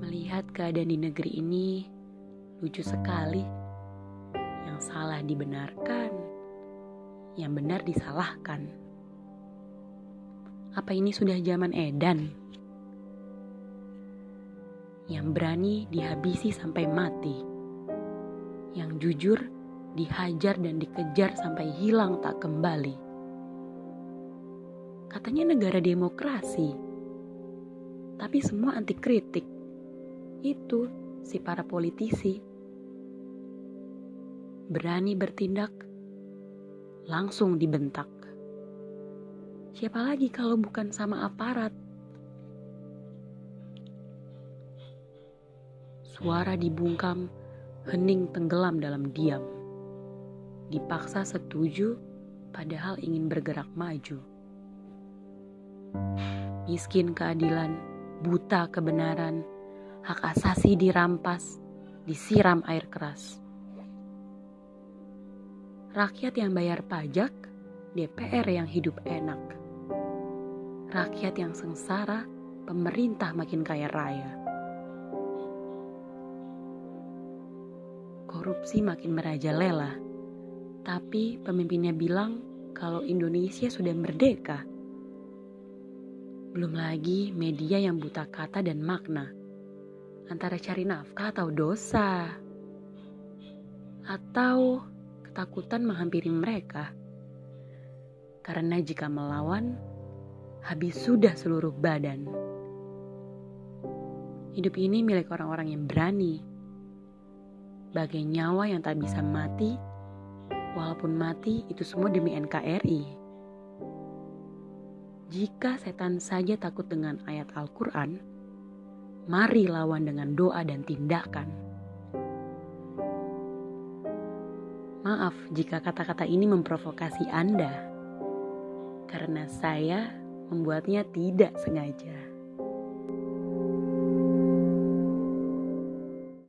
Melihat keadaan di negeri ini lucu sekali. Yang salah dibenarkan, yang benar disalahkan. Apa ini sudah zaman edan? Yang berani dihabisi sampai mati. Yang jujur dihajar dan dikejar sampai hilang tak kembali. Katanya negara demokrasi, tapi semua anti kritik. Itu si para politisi. Berani bertindak, langsung dibentak. Siapa lagi kalau bukan sama aparat? Suara dibungkam, hening tenggelam dalam diam. Dipaksa setuju, padahal ingin bergerak maju. Miskin keadilan, buta kebenaran, hak asasi dirampas, disiram air keras. Rakyat yang bayar pajak, DPR yang hidup enak. Rakyat yang sengsara, pemerintah makin kaya raya. Korupsi makin merajalela, tapi pemimpinnya bilang kalau Indonesia sudah merdeka. Belum lagi media yang buta kata dan makna antara cari nafkah atau dosa, atau ketakutan menghampiri mereka. Karena jika melawan, habis sudah seluruh badan. Hidup ini milik orang-orang yang berani, bagai nyawa yang tak bisa mati, walaupun mati itu semua demi NKRI. Jika setan saja takut dengan ayat Al-Quran, mari lawan dengan doa dan tindakan. Maaf jika kata-kata ini memprovokasi Anda, karena saya membuatnya tidak sengaja.